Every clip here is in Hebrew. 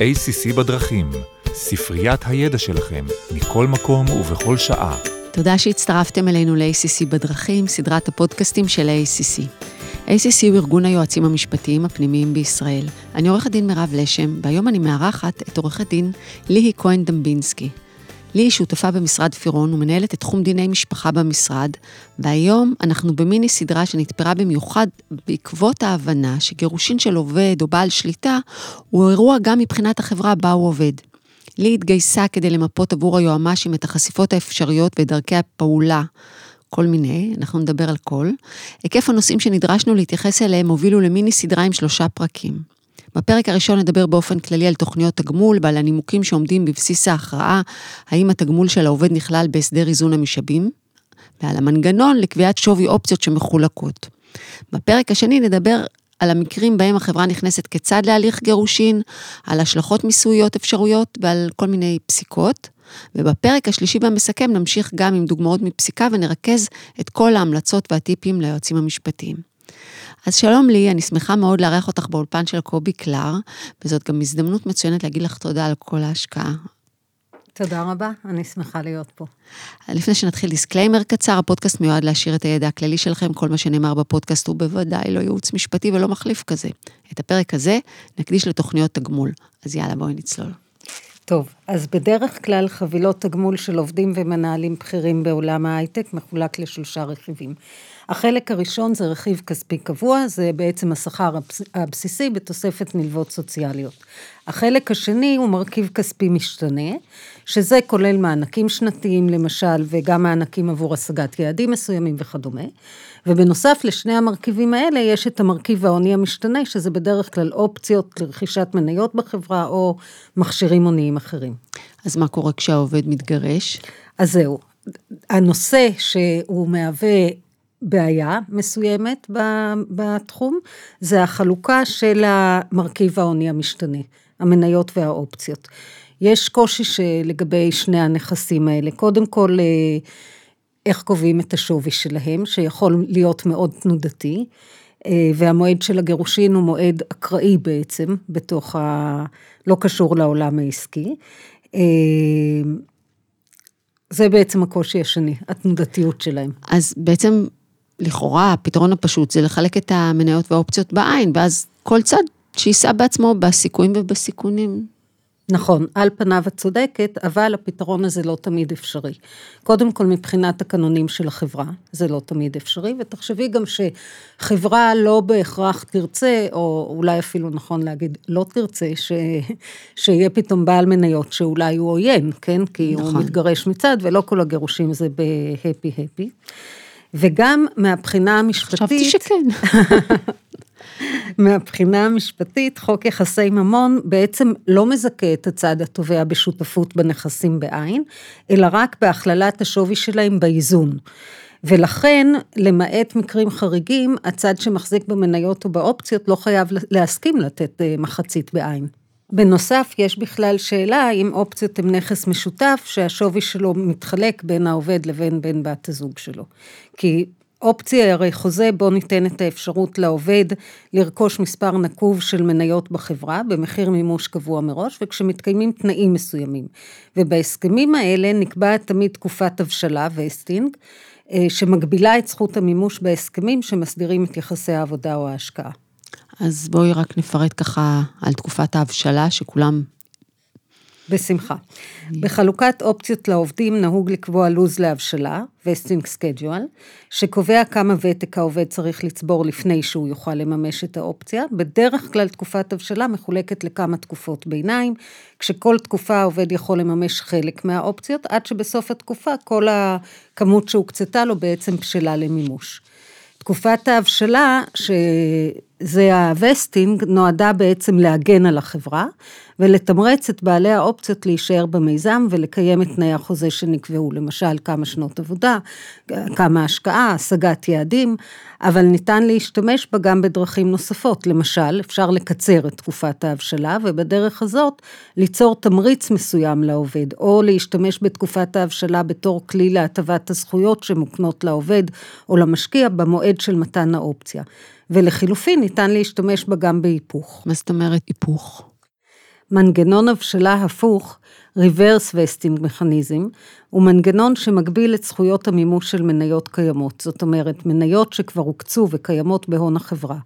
ACC בדרכים, ספריית הידע שלכם, מכל מקום ובכל שעה. תודה שהצטרפתם אלינו ל-ACC בדרכים, סדרת הפודקאסטים של ה-ACC. ACC הוא ארגון היועצים המשפטיים הפנימיים בישראל. אני עורכת דין מירב לשם, והיום אני מארחת את עורכת דין ליהי כהן דמבינסקי. לי היא שותפה במשרד פירון ומנהלת את תחום דיני משפחה במשרד, והיום אנחנו במיני סדרה שנתפרה במיוחד בעקבות ההבנה שגירושין של עובד או בעל שליטה הוא אירוע גם מבחינת החברה בה הוא עובד. לי התגייסה כדי למפות עבור היועמ"שים את החשיפות האפשריות ואת דרכי הפעולה. כל מיני, אנחנו נדבר על כל. היקף הנושאים שנדרשנו להתייחס אליהם הובילו למיני סדרה עם שלושה פרקים. בפרק הראשון נדבר באופן כללי על תוכניות תגמול ועל הנימוקים שעומדים בבסיס ההכרעה, האם התגמול של העובד נכלל בהסדר איזון המשאבים, ועל המנגנון לקביעת שווי אופציות שמחולקות. בפרק השני נדבר על המקרים בהם החברה נכנסת כצד להליך גירושין, על השלכות מיסויות אפשרויות ועל כל מיני פסיקות. ובפרק השלישי והמסכם נמשיך גם עם דוגמאות מפסיקה ונרכז את כל ההמלצות והטיפים ליועצים המשפטיים. אז שלום לי, אני שמחה מאוד לארח אותך באולפן של קובי קלר, וזאת גם הזדמנות מצוינת להגיד לך תודה על כל ההשקעה. תודה רבה, אני שמחה להיות פה. לפני שנתחיל disclaimer קצר, הפודקאסט מיועד להעשיר את הידע הכללי שלכם, כל מה שנאמר בפודקאסט הוא בוודאי לא ייעוץ משפטי ולא מחליף כזה. את הפרק הזה נקדיש לתוכניות תגמול. אז יאללה, בואי נצלול. טוב, אז בדרך כלל חבילות תגמול של עובדים ומנהלים בכירים בעולם ההייטק מחולק לשלושה רכיבים. החלק הראשון זה רכיב כספי קבוע, זה בעצם השכר הבסיסי בתוספת נלוות סוציאליות. החלק השני הוא מרכיב כספי משתנה, שזה כולל מענקים שנתיים למשל, וגם מענקים עבור השגת יעדים מסוימים וכדומה. ובנוסף לשני המרכיבים האלה, יש את המרכיב ההוני המשתנה, שזה בדרך כלל אופציות לרכישת מניות בחברה, או מכשירים הוניים אחרים. אז מה קורה כשהעובד מתגרש? אז זהו. הנושא שהוא מהווה בעיה מסוימת בתחום, זה החלוקה של המרכיב ההוני המשתנה, המניות והאופציות. יש קושי שלגבי שני הנכסים האלה. קודם כל, אה, איך קובעים את השווי שלהם, שיכול להיות מאוד תנודתי, אה, והמועד של הגירושין הוא מועד אקראי בעצם, בתוך ה... לא קשור לעולם העסקי. אה, זה בעצם הקושי השני, התנודתיות שלהם. אז בעצם לכאורה הפתרון הפשוט זה לחלק את המניות והאופציות בעין, ואז כל צד שיישא בעצמו בסיכויים ובסיכונים. נכון, על פניו את צודקת, אבל הפתרון הזה לא תמיד אפשרי. קודם כל, מבחינת תקנונים של החברה, זה לא תמיד אפשרי, ותחשבי גם שחברה לא בהכרח תרצה, או אולי אפילו נכון להגיד, לא תרצה, ש... שיהיה פתאום בעל מניות שאולי הוא עוין, כן? כי נכון. הוא מתגרש מצד, ולא כל הגירושים זה בהפי-הפי. וגם מהבחינה המשפטית... חשבתי שכן. מהבחינה המשפטית, חוק יחסי ממון בעצם לא מזכה את הצד התובע בשותפות בנכסים בעין, אלא רק בהכללת השווי שלהם באיזון. ולכן, למעט מקרים חריגים, הצד שמחזיק במניות או באופציות לא חייב להסכים לתת אה, מחצית בעין. בנוסף, יש בכלל שאלה האם אופציות הן נכס משותף, שהשווי שלו מתחלק בין העובד לבין בן בת הזוג שלו. כי אופציה הרי חוזה בו ניתנת האפשרות לעובד לרכוש מספר נקוב של מניות בחברה במחיר מימוש קבוע מראש וכשמתקיימים תנאים מסוימים. ובהסכמים האלה נקבעת תמיד תקופת הבשלה וסטינג אה, שמגבילה את זכות המימוש בהסכמים שמסדירים את יחסי העבודה או ההשקעה. אז בואי רק נפרט ככה על תקופת ההבשלה, שכולם... בשמחה. בחלוקת אופציות לעובדים נהוג לקבוע לו"ז להבשלה, vesting schedule, שקובע כמה ותק העובד צריך לצבור לפני שהוא יוכל לממש את האופציה. בדרך כלל תקופת הבשלה מחולקת לכמה תקופות ביניים, כשכל תקופה העובד יכול לממש חלק מהאופציות, עד שבסוף התקופה כל הכמות שהוקצתה לו בעצם בשלה למימוש. תקופת ההבשלה, שזה ה vesting, נועדה בעצם להגן על החברה ולתמרץ את בעלי האופציות להישאר במיזם ולקיים את תנאי החוזה שנקבעו, למשל כמה שנות עבודה, כמה השקעה, השגת יעדים, אבל ניתן להשתמש בה גם בדרכים נוספות, למשל, אפשר לקצר את תקופת ההבשלה ובדרך הזאת ליצור תמריץ מסוים לעובד, או להשתמש בתקופת ההבשלה בתור כלי להטבת הזכויות שמוקנות לעובד או למשקיע במועד של מתן האופציה. ולחילופין ניתן להשתמש בה גם בהיפוך. מה זאת אומרת היפוך? מנגנון הבשלה הפוך, reverse vesting mechanism, הוא מנגנון שמגביל את זכויות המימוש של מניות קיימות, זאת אומרת, מניות שכבר הוקצו וקיימות בהון החברה.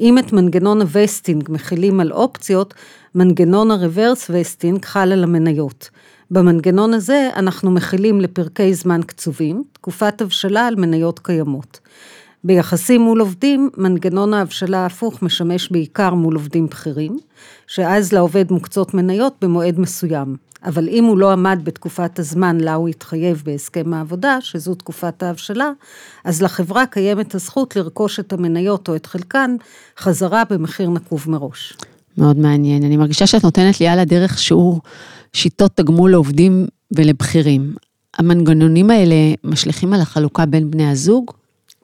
אם את מנגנון ה vesting מחילים על אופציות, מנגנון ה reverse vesting חל על המניות. במנגנון הזה אנחנו מחילים לפרקי זמן קצובים, תקופת הבשלה על מניות קיימות. ביחסים מול עובדים, מנגנון ההבשלה ההפוך משמש בעיקר מול עובדים בכירים, שאז לעובד מוקצות מניות במועד מסוים. אבל אם הוא לא עמד בתקופת הזמן לה הוא התחייב בהסכם העבודה, שזו תקופת ההבשלה, אז לחברה קיימת הזכות לרכוש את המניות או את חלקן חזרה במחיר נקוב מראש. מאוד מעניין. אני מרגישה שאת נותנת לי על הדרך שיעור שיטות תגמול לעובדים ולבכירים. המנגנונים האלה משליכים על החלוקה בין בני הזוג?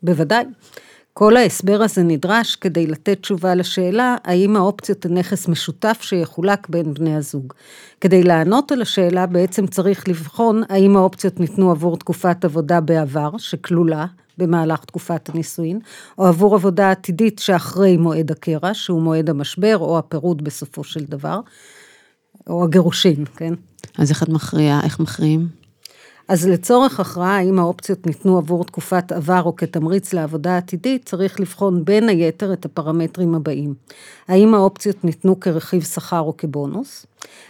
בוודאי. כל ההסבר הזה נדרש כדי לתת תשובה לשאלה האם האופציות הנכס משותף שיחולק בין בני הזוג. כדי לענות על השאלה בעצם צריך לבחון האם האופציות ניתנו עבור תקופת עבודה בעבר, שכלולה במהלך תקופת הנישואין, או עבור עבודה עתידית שאחרי מועד הקרע, שהוא מועד המשבר או הפירוד בסופו של דבר, או הגירושין, כן? אז איך את מכריעה? איך מכריעים? אז לצורך הכרעה האם האופציות ניתנו עבור תקופת עבר או כתמריץ לעבודה עתידית, צריך לבחון בין היתר את הפרמטרים הבאים. האם האופציות ניתנו כרכיב שכר או כבונוס?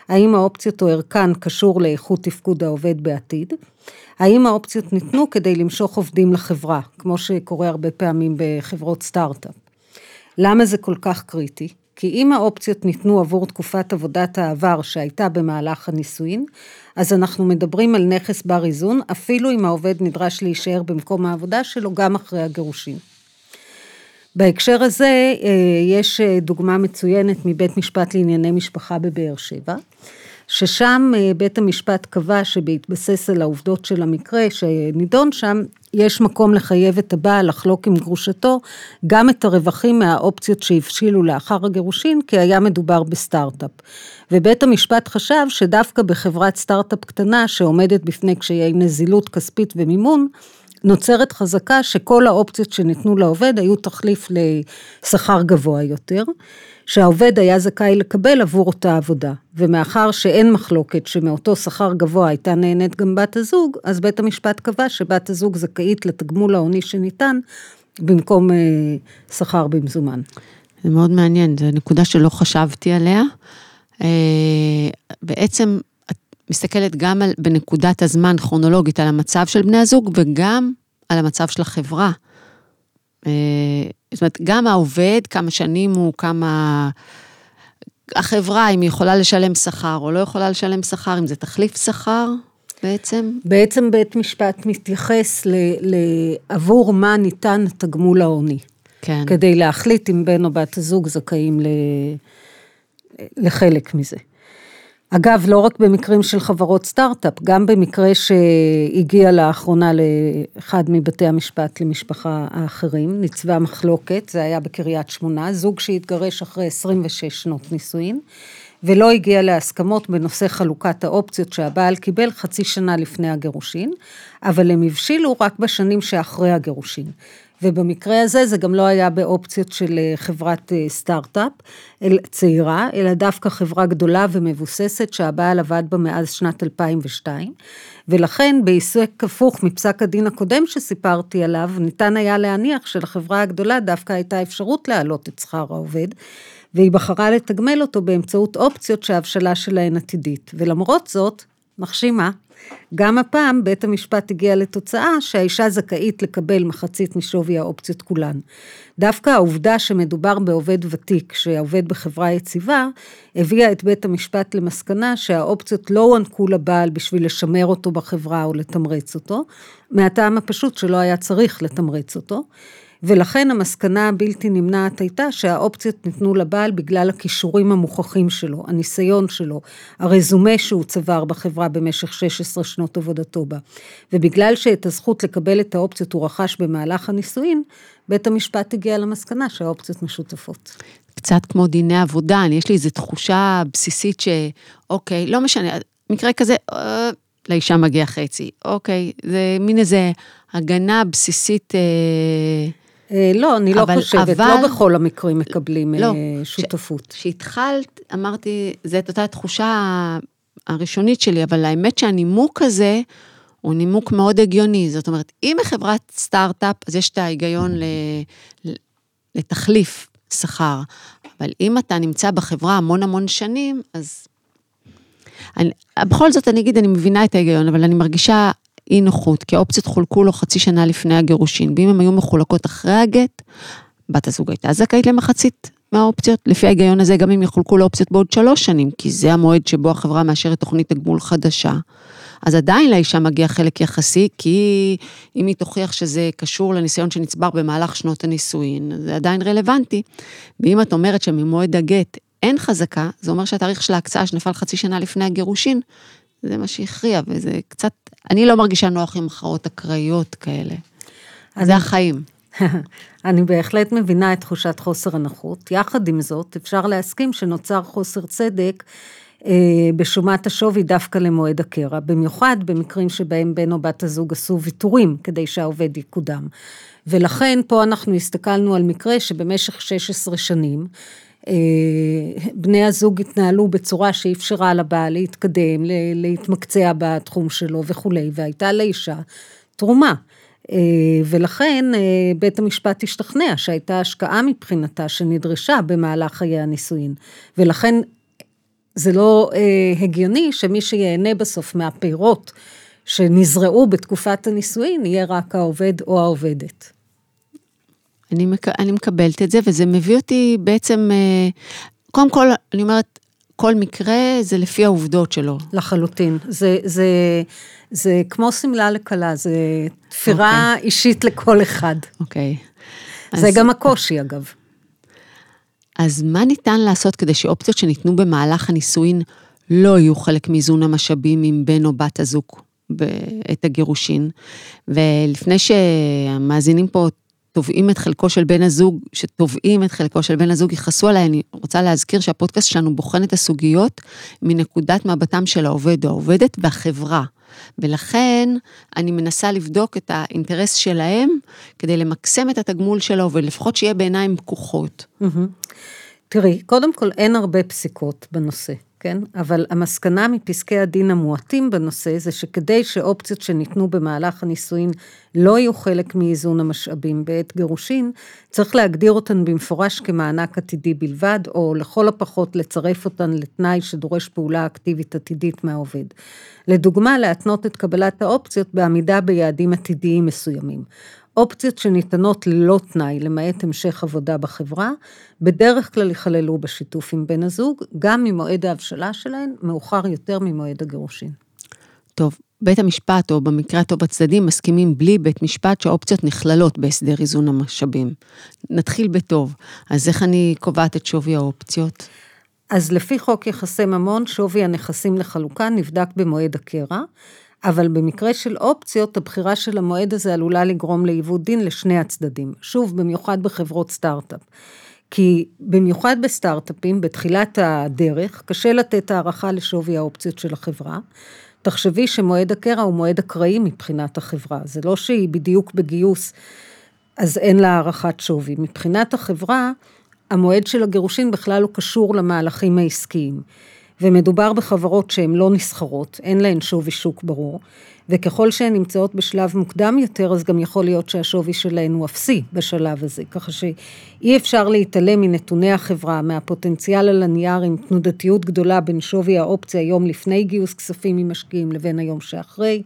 האם האופציות או ערכן קשור לאיכות תפקוד העובד בעתיד? האם האופציות ניתנו כדי למשוך עובדים לחברה, כמו שקורה הרבה פעמים בחברות סטארט-אפ? למה זה כל כך קריטי? כי אם האופציות ניתנו עבור תקופת עבודת העבר שהייתה במהלך הנישואין, אז אנחנו מדברים על נכס בר איזון, אפילו אם העובד נדרש להישאר במקום העבודה שלו גם אחרי הגירושין. בהקשר הזה, אה, יש אה, דוגמה מצוינת מבית משפט לענייני משפחה בבאר שבע, ששם אה, בית המשפט קבע שבהתבסס על העובדות של המקרה שנידון שם, יש מקום לחייב את הבעל לחלוק עם גרושתו גם את הרווחים מהאופציות שהבשילו לאחר הגירושין, כי היה מדובר בסטארט-אפ. ובית המשפט חשב שדווקא בחברת סטארט-אפ קטנה שעומדת בפני קשיי נזילות כספית ומימון, נוצרת חזקה שכל האופציות שניתנו לעובד היו תחליף לשכר גבוה יותר. שהעובד היה זכאי לקבל עבור אותה עבודה. ומאחר שאין מחלוקת שמאותו שכר גבוה הייתה נהנית גם בת הזוג, אז בית המשפט קבע שבת הזוג זכאית לתגמול ההוני שניתן במקום אה, שכר במזומן. זה מאוד מעניין, זו נקודה שלא חשבתי עליה. אה, בעצם מסתכלת גם על, בנקודת הזמן כרונולוגית על המצב של בני הזוג וגם על המצב של החברה. אה, זאת אומרת, גם העובד, כמה שנים הוא, כמה... החברה, אם היא יכולה לשלם שכר או לא יכולה לשלם שכר, אם זה תחליף שכר בעצם? בעצם בית משפט מתייחס ל, לעבור מה ניתן תגמול העוני. כן. כדי להחליט אם בן או בת הזוג זכאים ל, לחלק מזה. אגב, לא רק במקרים של חברות סטארט-אפ, גם במקרה שהגיע לאחרונה לאחד מבתי המשפט למשפחה האחרים, ניצבה מחלוקת, זה היה בקריית שמונה, זוג שהתגרש אחרי 26 שנות נישואין, ולא הגיע להסכמות בנושא חלוקת האופציות שהבעל קיבל חצי שנה לפני הגירושין, אבל הם הבשילו רק בשנים שאחרי הגירושין. ובמקרה הזה זה גם לא היה באופציות של אה, חברת אה, סטארט-אפ צעירה, אלא דווקא חברה גדולה ומבוססת שהבעל עבד בה מאז שנת 2002, ולכן בעיסוק הפוך מפסק הדין הקודם שסיפרתי עליו, ניתן היה להניח שלחברה הגדולה דווקא הייתה אפשרות להעלות את שכר העובד, והיא בחרה לתגמל אותו באמצעות אופציות שההבשלה שלהן עתידית, ולמרות זאת, נחשים מה? גם הפעם בית המשפט הגיע לתוצאה שהאישה זכאית לקבל מחצית משווי האופציות כולן. דווקא העובדה שמדובר בעובד ותיק שעובד בחברה יציבה, הביאה את בית המשפט למסקנה שהאופציות לא הוענקו לבעל בשביל לשמר אותו בחברה או לתמרץ אותו, מהטעם הפשוט שלא היה צריך לתמרץ אותו. ולכן המסקנה הבלתי נמנעת הייתה שהאופציות ניתנו לבעל בגלל הכישורים המוכחים שלו, הניסיון שלו, הרזומה שהוא צבר בחברה במשך 16 שנות עבודתו בה. ובגלל שאת הזכות לקבל את האופציות הוא רכש במהלך הנישואין, בית המשפט הגיע למסקנה שהאופציות משותפות. קצת כמו דיני עבודה, יש לי איזו תחושה בסיסית שאוקיי, לא משנה, מקרה כזה, אה, לאישה מגיע חצי, אוקיי, זה מין איזה הגנה בסיסית אה, לא, אני לא חושבת, אבל- לא בכל המקרים מקבלים לא, אה, שותפות. כשהתחלת, אמרתי, זאת אותה תחושה הראשונית שלי, אבל האמת שהנימוק הזה הוא נימוק מאוד הגיוני. זאת אומרת, אם בחברת סטארט-אפ, אז יש את ההיגיון ל, לתחליף שכר, אבל אם אתה נמצא בחברה המון המון שנים, אז... אני, בכל זאת, אני אגיד, אני מבינה את ההיגיון, אבל אני מרגישה אי נוחות, כי האופציות חולקו לו חצי שנה לפני הגירושין, ואם הן היו מחולקות אחרי הגט, בת הזוג הייתה זכאית למחצית מהאופציות. לפי ההיגיון הזה, גם אם יחולקו לאופציות בעוד שלוש שנים, כי זה המועד שבו החברה מאשרת תוכנית תגמול חדשה, אז עדיין לאישה מגיע חלק יחסי, כי אם היא תוכיח שזה קשור לניסיון שנצבר במהלך שנות הנישואין, זה עדיין רלוונטי. ואם את אומרת שממועד הגט אין חזקה, זה אומר שהתאריך של ההקצאה שנפל חצי שנה לפני הגירושין, זה מה שהכריע, וזה קצת, אני לא מרגישה נוח עם הכרעות אקראיות כאלה. אני- זה החיים. אני בהחלט מבינה את תחושת חוסר הנוחות. יחד עם זאת, אפשר להסכים שנוצר חוסר צדק אה, בשומת השווי דווקא למועד הקרע, במיוחד במקרים שבהם בן או בת הזוג עשו ויתורים כדי שהעובד יקודם. ולכן פה אנחנו הסתכלנו על מקרה שבמשך 16 שנים, בני הזוג התנהלו בצורה שאפשרה לבעל להתקדם, להתמקצע בתחום שלו וכולי, והייתה לאישה תרומה. אה, ולכן אה, בית המשפט השתכנע שהייתה השקעה מבחינתה שנדרשה במהלך חיי הנישואין. ולכן זה לא אה, הגיוני שמי שיהנה בסוף מהפירות שנזרעו בתקופת הנישואין יהיה רק העובד או העובדת. אני, מק... אני מקבלת את זה, וזה מביא אותי בעצם, אה, קודם כל, אני אומרת, כל מקרה זה לפי העובדות שלו. לחלוטין. זה, זה, זה כמו שמלה לכלה, זה תפירה okay. אישית לכל אחד. אוקיי. זה אז- גם הקושי אגב. אז מה ניתן לעשות כדי שאופציות שניתנו במהלך הנישואין לא יהיו חלק מאיזון המשאבים עם בן או בת הזוג בעת הגירושין? ולפני שהמאזינים פה תובעים את חלקו של בן הזוג, שתובעים את חלקו של בן הזוג, יכעסו עליי, אני רוצה להזכיר שהפודקאסט שלנו בוחן את הסוגיות מנקודת מבטם של העובד או העובדת והחברה. ולכן אני מנסה לבדוק את האינטרס שלהם כדי למקסם את התגמול של העובד, לפחות שיהיה בעיניים פקוחות. תראי, קודם כל אין הרבה פסיקות בנושא, כן? אבל המסקנה מפסקי הדין המועטים בנושא זה שכדי שאופציות שניתנו במהלך הנישואין לא יהיו חלק מאיזון המשאבים בעת גירושין, צריך להגדיר אותן במפורש כמענק עתידי בלבד, או לכל הפחות לצרף אותן לתנאי שדורש פעולה אקטיבית עתידית מהעובד. לדוגמה, להתנות את קבלת האופציות בעמידה ביעדים עתידיים מסוימים. אופציות שניתנות ללא תנאי, למעט המשך עבודה בחברה, בדרך כלל ייכללו בשיתוף עם בן הזוג, גם אם מועד ההבשלה שלהן מאוחר יותר ממועד הגירושין. טוב, בית המשפט, או במקרה הטוב הצדדים, מסכימים בלי בית משפט שהאופציות נכללות בהסדר איזון המשאבים. נתחיל בטוב. אז איך אני קובעת את שווי האופציות? אז לפי חוק יחסי ממון, שווי הנכסים לחלוקה נבדק במועד הקרע, אבל במקרה של אופציות, הבחירה של המועד הזה עלולה לגרום לעיוות דין לשני הצדדים. שוב, במיוחד בחברות סטארט-אפ. כי במיוחד בסטארט-אפים, בתחילת הדרך, קשה לתת הערכה לשווי האופציות של החברה. תחשבי שמועד הקרע הוא מועד אקראי מבחינת החברה, זה לא שהיא בדיוק בגיוס, אז אין לה הערכת שווי. מבחינת החברה, המועד של הגירושין בכלל לא קשור למהלכים העסקיים. ומדובר בחברות שהן לא נסחרות, אין להן שווי שוק ברור, וככל שהן נמצאות בשלב מוקדם יותר, אז גם יכול להיות שהשווי שלהן הוא אפסי בשלב הזה, ככה שאי אפשר להתעלם מנתוני החברה, מהפוטנציאל על הנייר עם תנודתיות גדולה בין שווי האופציה יום לפני גיוס כספים ממשקיעים לבין היום שאחרי.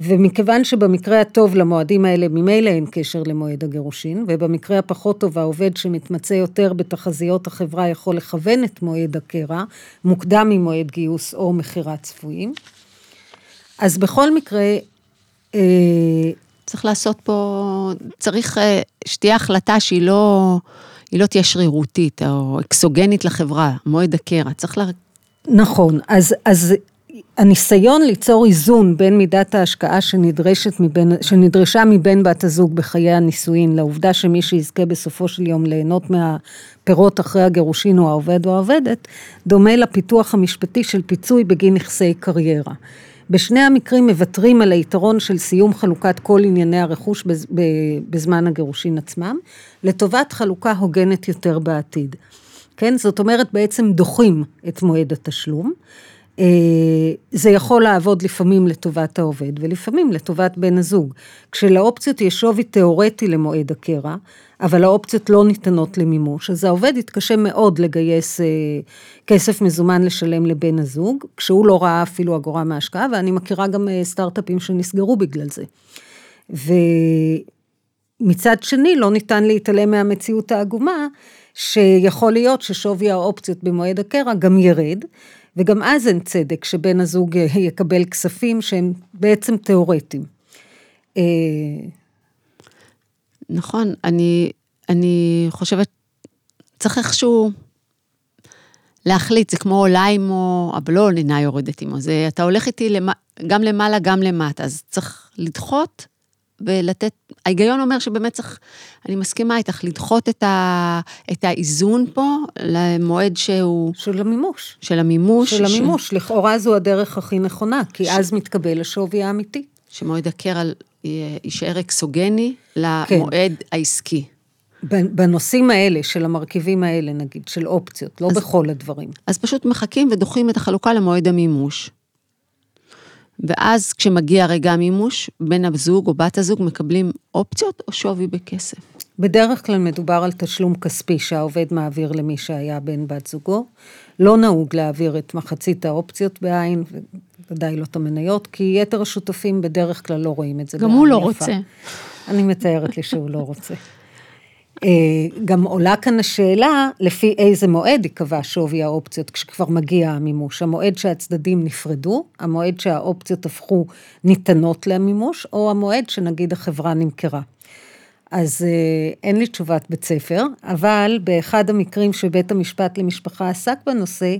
ומכיוון שבמקרה הטוב למועדים האלה ממילא אין קשר למועד הגירושין, ובמקרה הפחות טוב העובד שמתמצא יותר בתחזיות החברה יכול לכוון את מועד הקרע, מוקדם ממועד גיוס או מכירה צפויים. אז בכל מקרה, אה, צריך לעשות פה, צריך אה, שתהיה החלטה שהיא לא, היא לא תהיה שרירותית או אקסוגנית לחברה, מועד הקרע. צריך לה... נכון, אז, אז הניסיון ליצור איזון בין מידת ההשקעה שנדרשת מבין, שנדרשה מבין בת הזוג בחיי הנישואין, לעובדה שמי שיזכה בסופו של יום ליהנות מהפירות אחרי הגירושין הוא העובד או העובדת, דומה לפיתוח המשפטי של פיצוי בגין נכסי קריירה. בשני המקרים מוותרים על היתרון של סיום חלוקת כל ענייני הרכוש בזמן הגירושין עצמם, לטובת חלוקה הוגנת יותר בעתיד. כן, זאת אומרת בעצם דוחים את מועד התשלום. אה, זה יכול לעבוד לפעמים לטובת העובד ולפעמים לטובת בן הזוג. כשלאופציות יש שווי תיאורטי למועד הקרע, אבל האופציות לא ניתנות למימוש, אז העובד יתקשה מאוד לגייס אה, כסף מזומן לשלם לבן הזוג, כשהוא לא ראה אפילו אגורה מהשקעה, ואני מכירה גם אה, סטארט-אפים שנסגרו בגלל זה. ומצד שני, לא ניתן להתעלם מהמציאות העגומה, שיכול להיות ששווי האופציות במועד הקרע גם ירד, וגם אז אין צדק שבן הזוג יקבל כספים שהם בעצם תיאורטיים. אה, נכון, אני, אני חושבת, צריך איכשהו להחליט, זה כמו עולה עמו, אבל לא אינה יורדת עמו, זה אתה הולך איתי למ, גם למעלה, גם למטה, אז צריך לדחות ולתת, ההיגיון אומר שבאמת צריך, אני מסכימה איתך, לדחות את, ה, את האיזון פה למועד שהוא... של המימוש. של המימוש. של המימוש, ש... לכאורה זו הדרך הכי נכונה, כי ש... אז מתקבל השווי האמיתי. שמועד הקרע יישאר אקסוגני למועד כן. העסקי. בנושאים האלה, של המרכיבים האלה, נגיד, של אופציות, לא אז, בכל הדברים. אז פשוט מחכים ודוחים את החלוקה למועד המימוש. ואז כשמגיע רגע המימוש, בן הזוג או בת הזוג מקבלים אופציות או שווי בכסף. בדרך כלל מדובר על תשלום כספי שהעובד מעביר למי שהיה בן בת זוגו. לא נהוג להעביר את מחצית האופציות בעין, ודאי לא את המניות, כי יתר השותפים בדרך כלל לא רואים את זה. גם הוא לא יפה. רוצה. אני מתארת לי שהוא לא רוצה. אה, גם עולה כאן השאלה, לפי איזה מועד ייקבע שווי האופציות כשכבר מגיע המימוש, המועד שהצדדים נפרדו, המועד שהאופציות הפכו ניתנות למימוש, או המועד שנגיד החברה נמכרה. אז אה, אין לי תשובת בית ספר, אבל באחד המקרים שבית המשפט למשפחה עסק בנושא,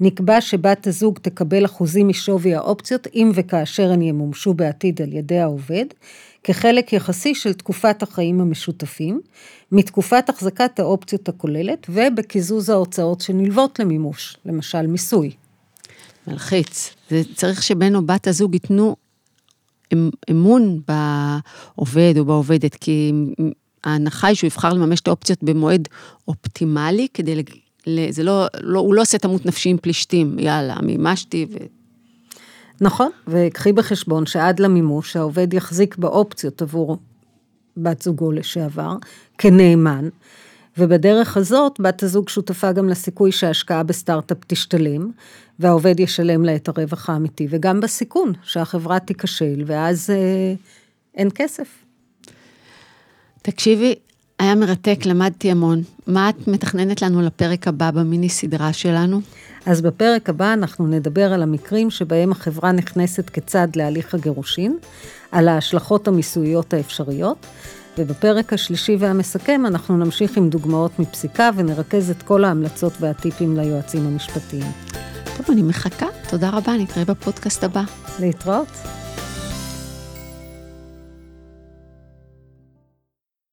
נקבע שבת הזוג תקבל אחוזים משווי האופציות אם וכאשר הן ימומשו בעתיד על ידי העובד, כחלק יחסי של תקופת החיים המשותפים, מתקופת החזקת האופציות הכוללת ובקיזוז ההוצאות שנלוות למימוש, למשל מיסוי. מלחיץ. זה צריך שבן או בת הזוג ייתנו אמון בעובד או בעובדת, כי ההנחה היא שהוא יבחר לממש את האופציות במועד אופטימלי, כדי, זה לא, לא, הוא לא עושה תמות נפשי עם פלישתים, יאללה, מימשתי ו... נכון, וקחי בחשבון שעד למימוש העובד יחזיק באופציות עבור בת זוגו לשעבר, כנאמן, ובדרך הזאת בת הזוג שותפה גם לסיכוי שההשקעה בסטארט-אפ תשתלם, והעובד ישלם לה את הרווח האמיתי, וגם בסיכון שהחברה תיכשל, ואז אה, אין כסף. תקשיבי, היה מרתק, למדתי המון. מה את מתכננת לנו לפרק הבא במיני סדרה שלנו? אז בפרק הבא אנחנו נדבר על המקרים שבהם החברה נכנסת כצד להליך הגירושין, על ההשלכות המיסויות האפשריות, ובפרק השלישי והמסכם אנחנו נמשיך עם דוגמאות מפסיקה ונרכז את כל ההמלצות והטיפים ליועצים המשפטיים. טוב, אני מחכה. תודה רבה, נתראה בפודקאסט הבא. להתראות.